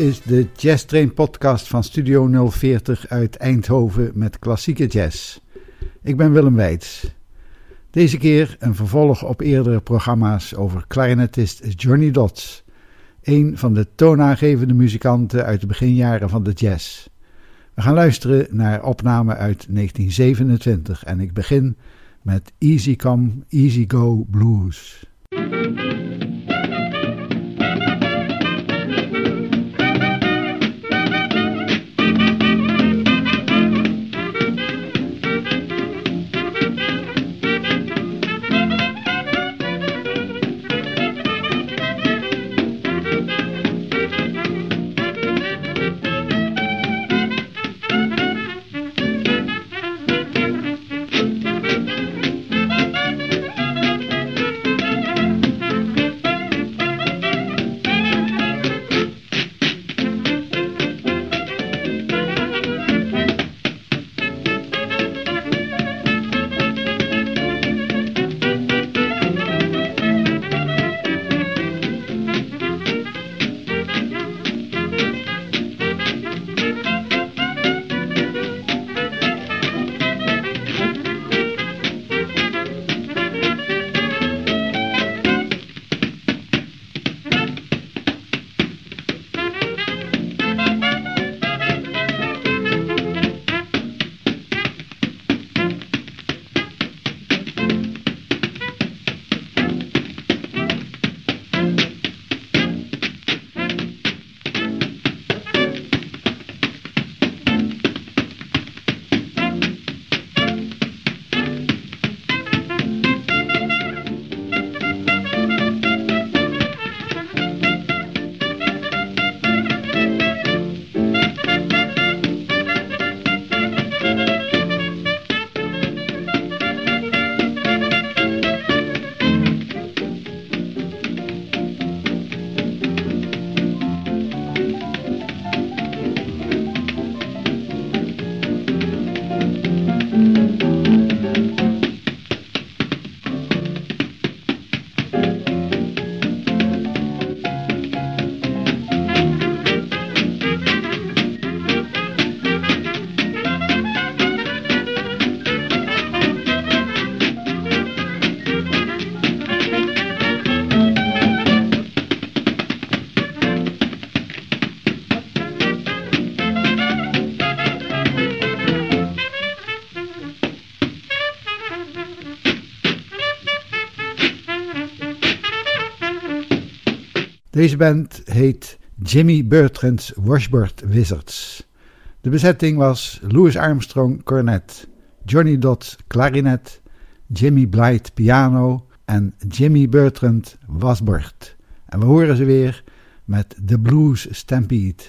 Is de Jazz Train podcast van Studio 040 uit Eindhoven met klassieke jazz. Ik ben Willem Weits. Deze keer een vervolg op eerdere programma's over clarinetist Johnny Dodds, een van de toonaangevende muzikanten uit de beginjaren van de jazz. We gaan luisteren naar opname uit 1927 en ik begin met Easy Come, Easy Go Blues. Deze band heet Jimmy Bertrand's Washboard Wizards. De bezetting was Louis Armstrong cornet, Johnny Dodds klarinet, Jimmy Blight piano en Jimmy Bertrand wasbord. En we horen ze weer met The Blues Stampede.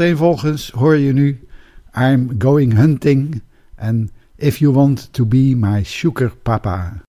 Achtereenvolgens hoor je nu I'm Going Hunting en If You Want To Be My Sugar Papa.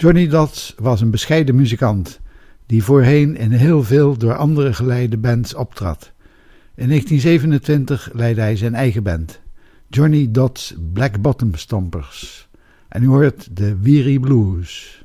Johnny Dodds was een bescheiden muzikant die voorheen in heel veel door andere geleide bands optrad. In 1927 leidde hij zijn eigen band, Johnny Dodds Black Bottom Stompers. En u hoort de Weary Blues.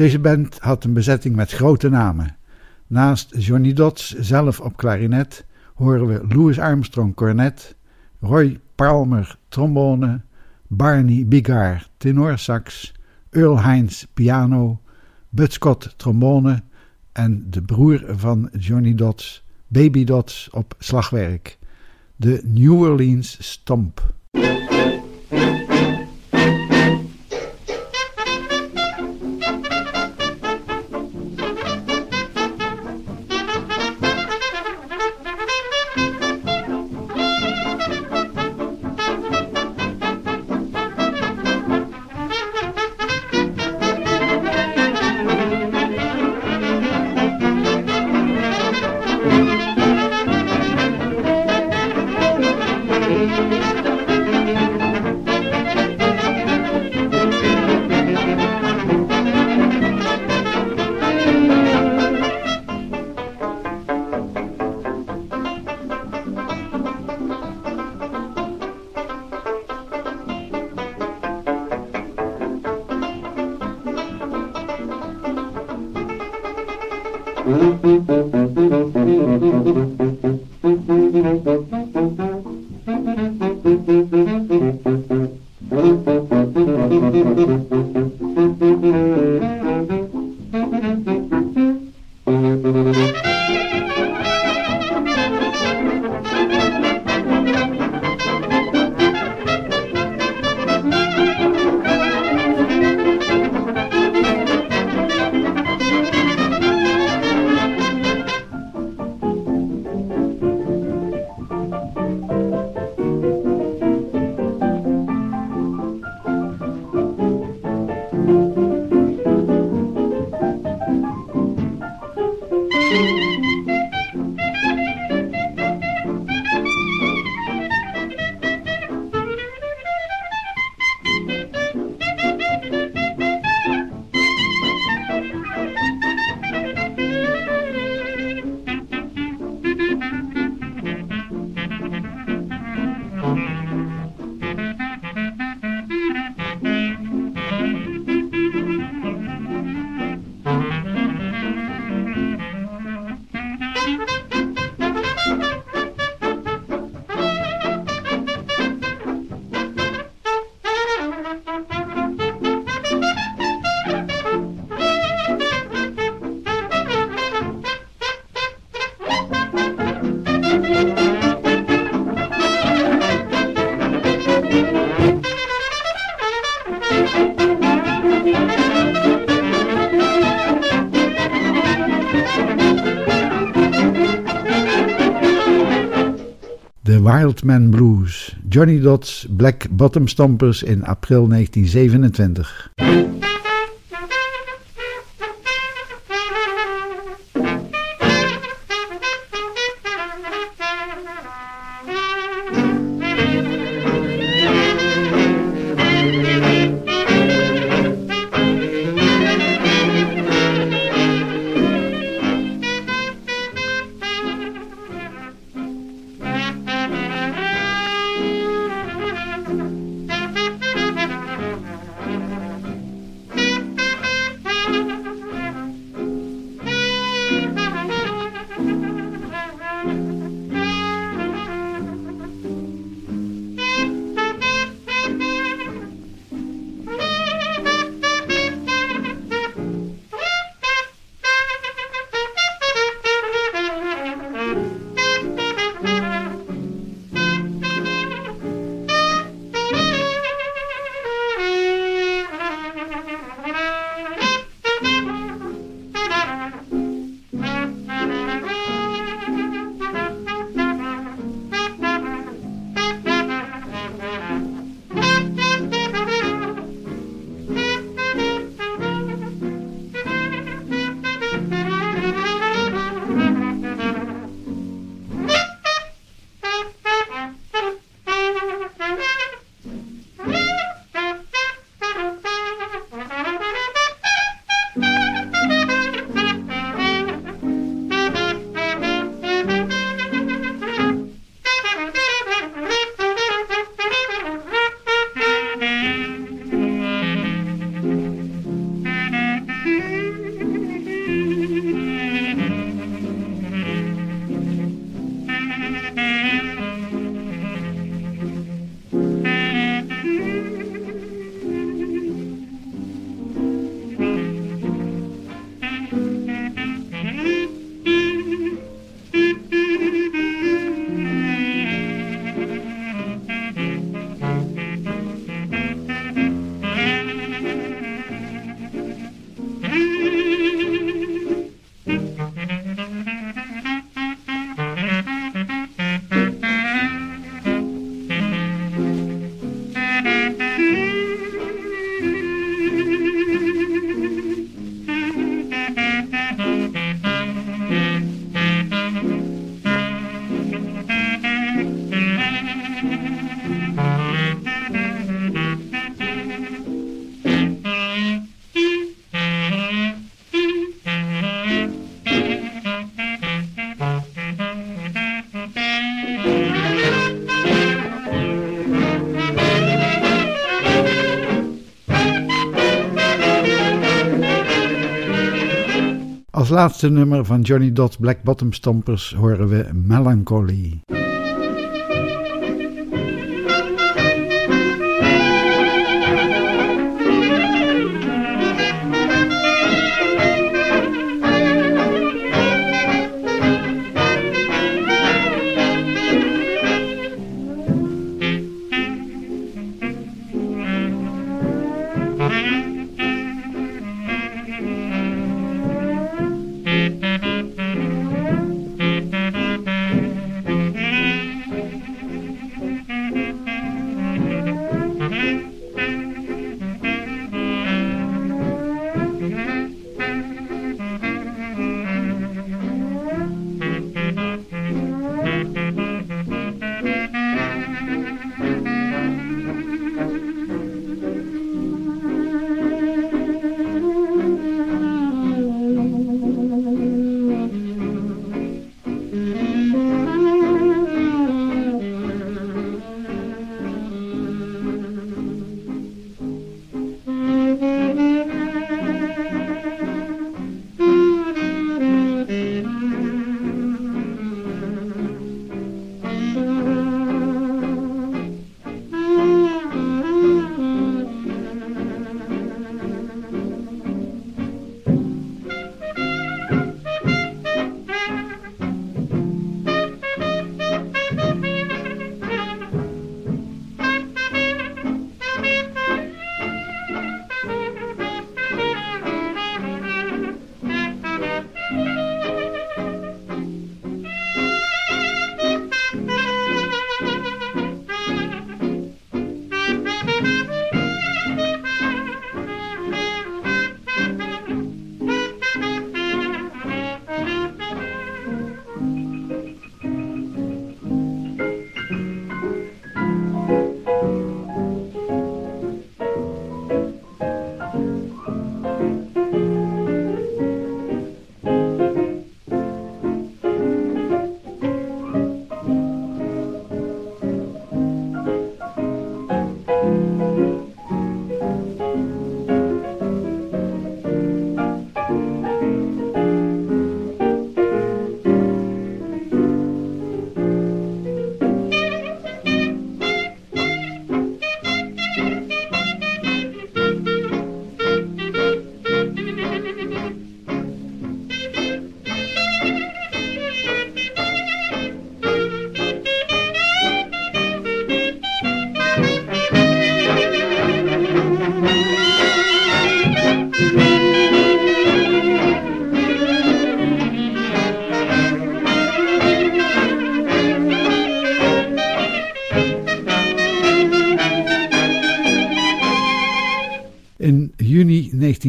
Deze band had een bezetting met grote namen. Naast Johnny Dodds zelf op klarinet horen we Louis Armstrong cornet, Roy Palmer trombone, Barney Bigard tenorsax, Earl Hines piano, Bud Scott trombone en de broer van Johnny Dodds, Baby Dodds op slagwerk, de New Orleans Stomp. Mm-hmm. Wildman Blues, Johnny Dodds Black Bottom Stompers in april 1927. Laatste nummer van Johnny Dodds Black Bottom Stompers horen we Melancholy.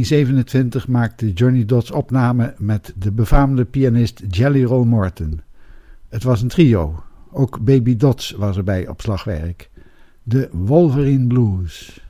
1927 maakte Johnny Dodds opname met de befaamde pianist Jelly Roll Morton. Het was een trio, ook Baby Dodds was erbij op slagwerk. De Wolverine Blues.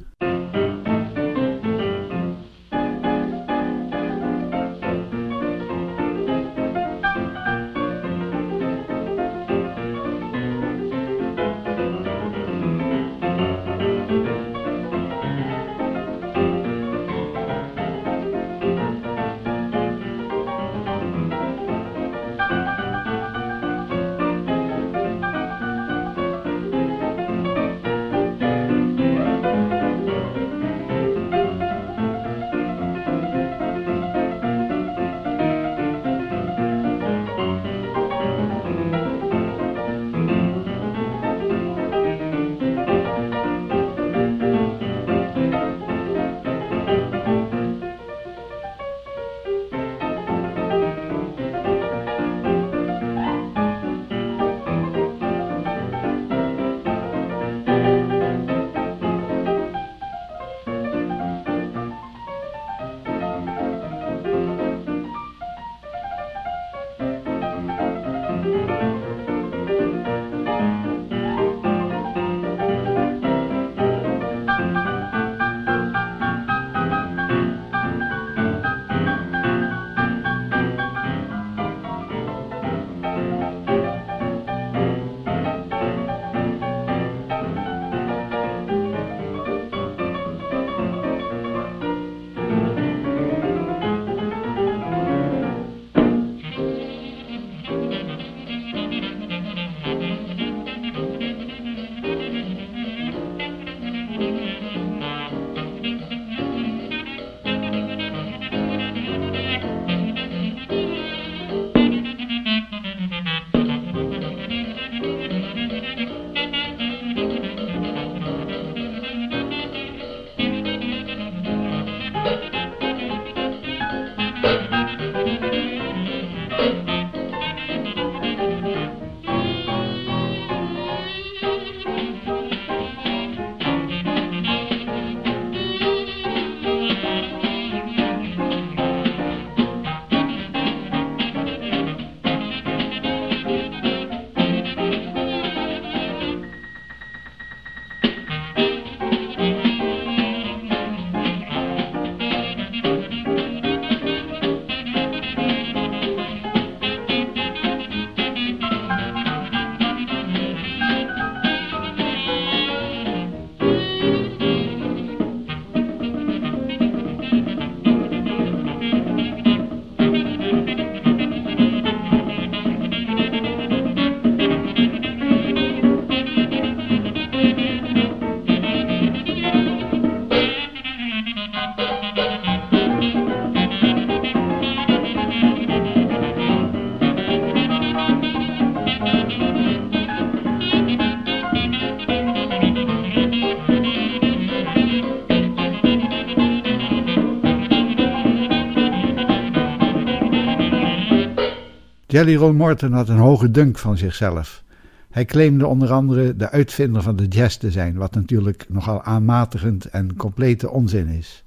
Jelly Roll Morton had een hoge dunk van zichzelf. Hij claimde onder andere de uitvinder van de jazz te zijn, wat natuurlijk nogal aanmatigend en complete onzin is.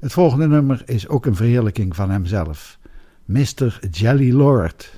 Het volgende nummer is ook een verheerlijking van hemzelf. Mr. Jelly Lord.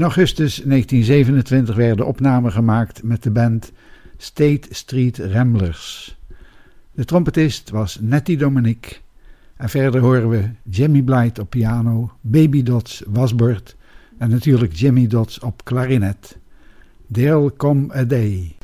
In augustus 1927 werden opnamen gemaakt met de band State Street Ramblers. De trompetist was Nettie Dominique en verder horen we Jimmy Blight op piano, Baby Dots wasbord en natuurlijk Jimmy Dots op klarinet. There'll come a day.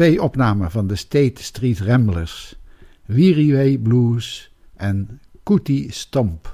Twee opnamen van de State Street Ramblers, Weary Blues en Cootie Stomp.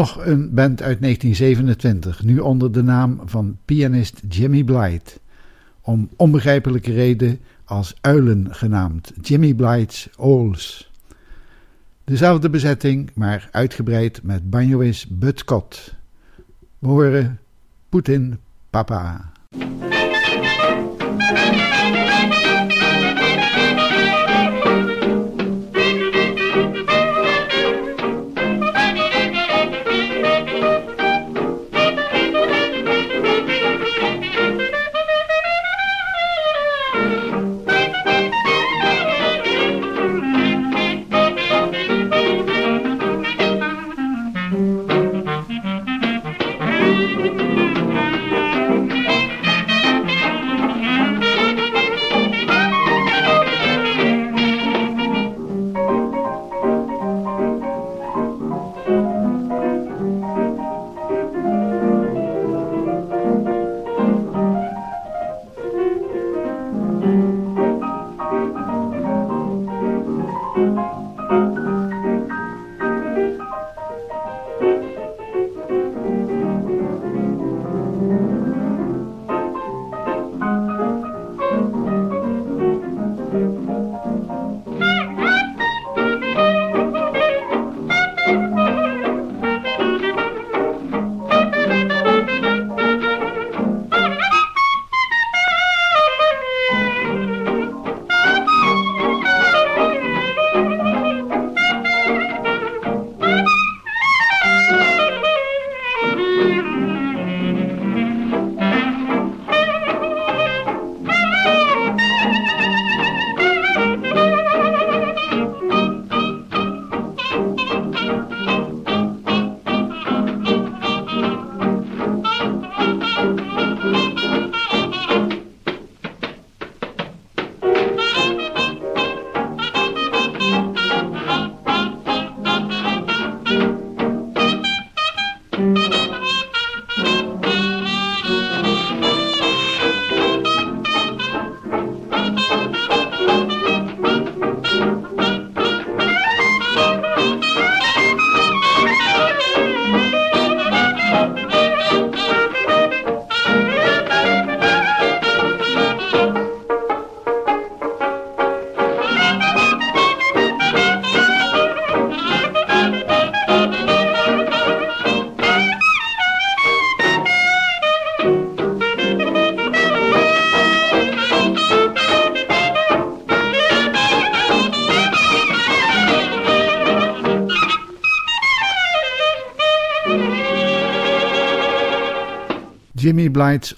Nog een band uit 1927, nu onder de naam van pianist Jimmy Blythe. Om onbegrijpelijke reden als uilen genaamd, Jimmy Blythe's Owls. Dezelfde bezetting, maar uitgebreid met banjoist Bud Scott. We horen Poetin Papa.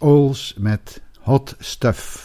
Oils met Hot Stuff.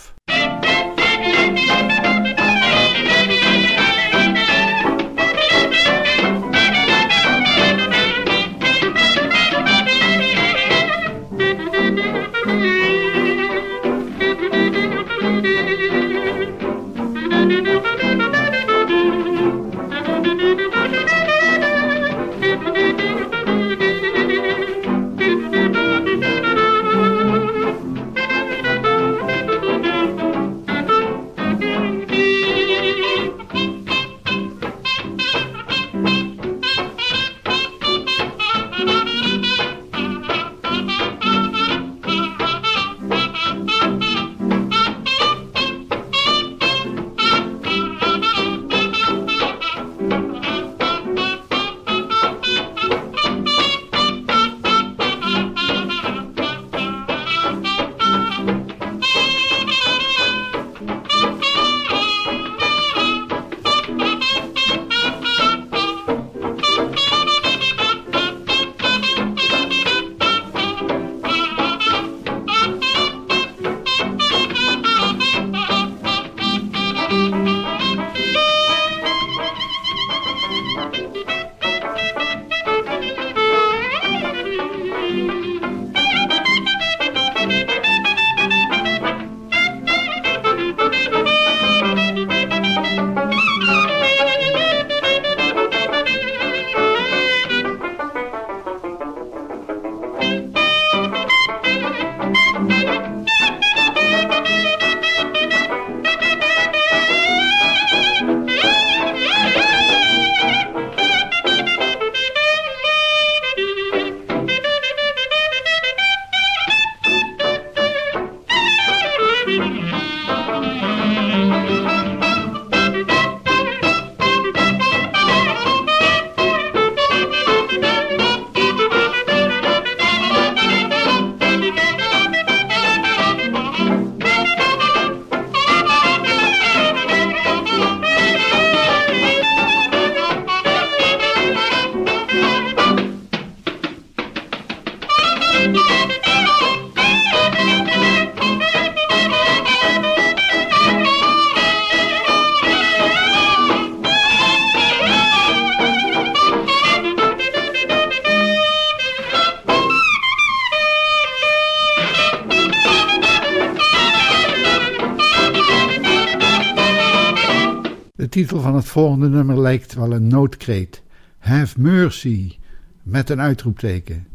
Volgende nummer lijkt wel een noodkreet. Have mercy, met een uitroepteken.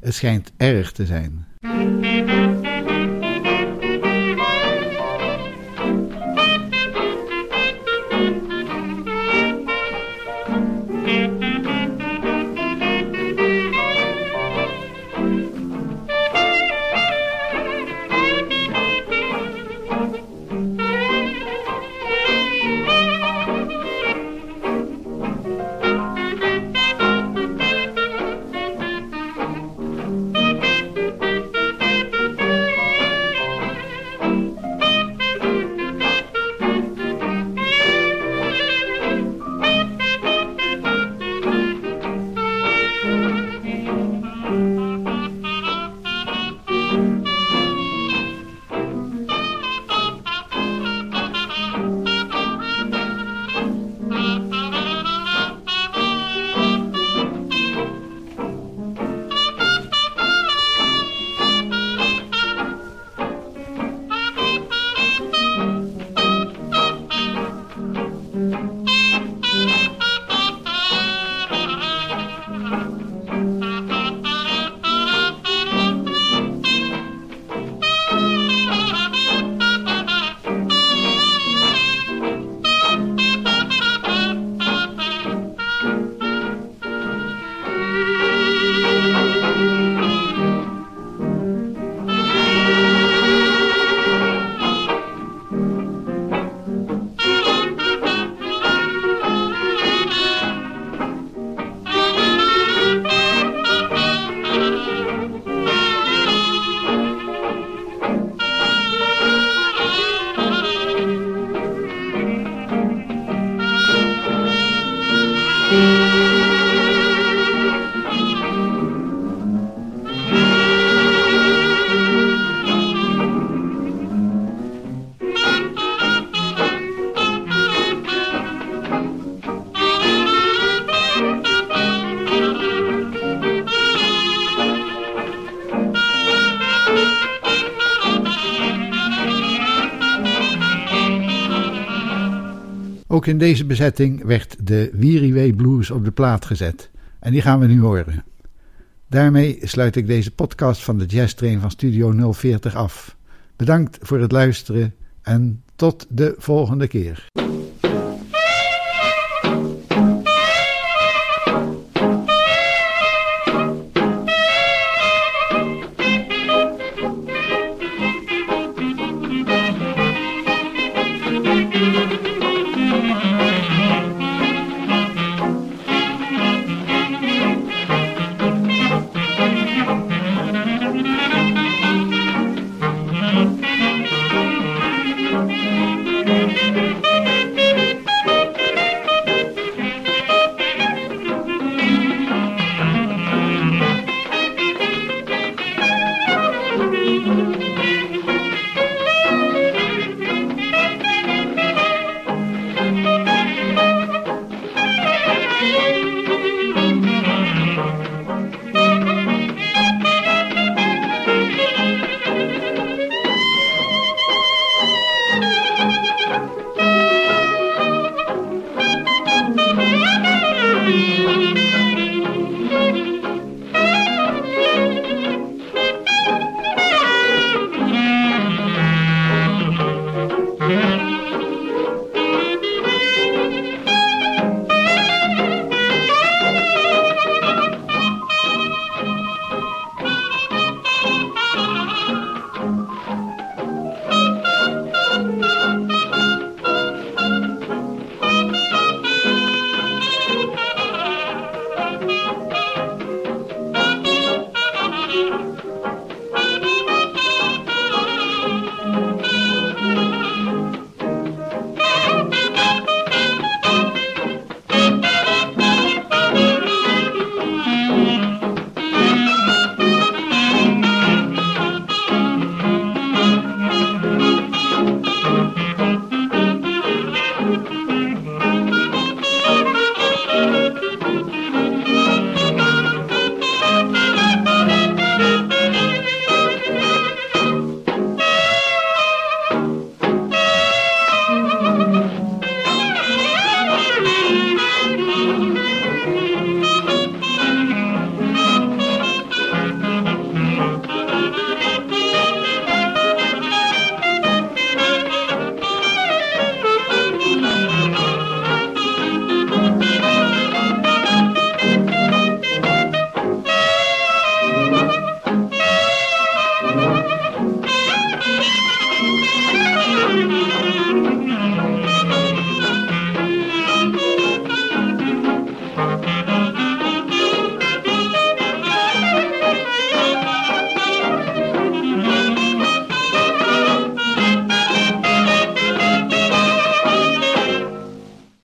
Het schijnt erg te zijn. In deze bezetting werd de Weary Blues op de plaat gezet. En die gaan we nu horen. Daarmee sluit ik deze podcast van de Jazz Train van Studio 040 af. Bedankt voor het luisteren en tot de volgende keer.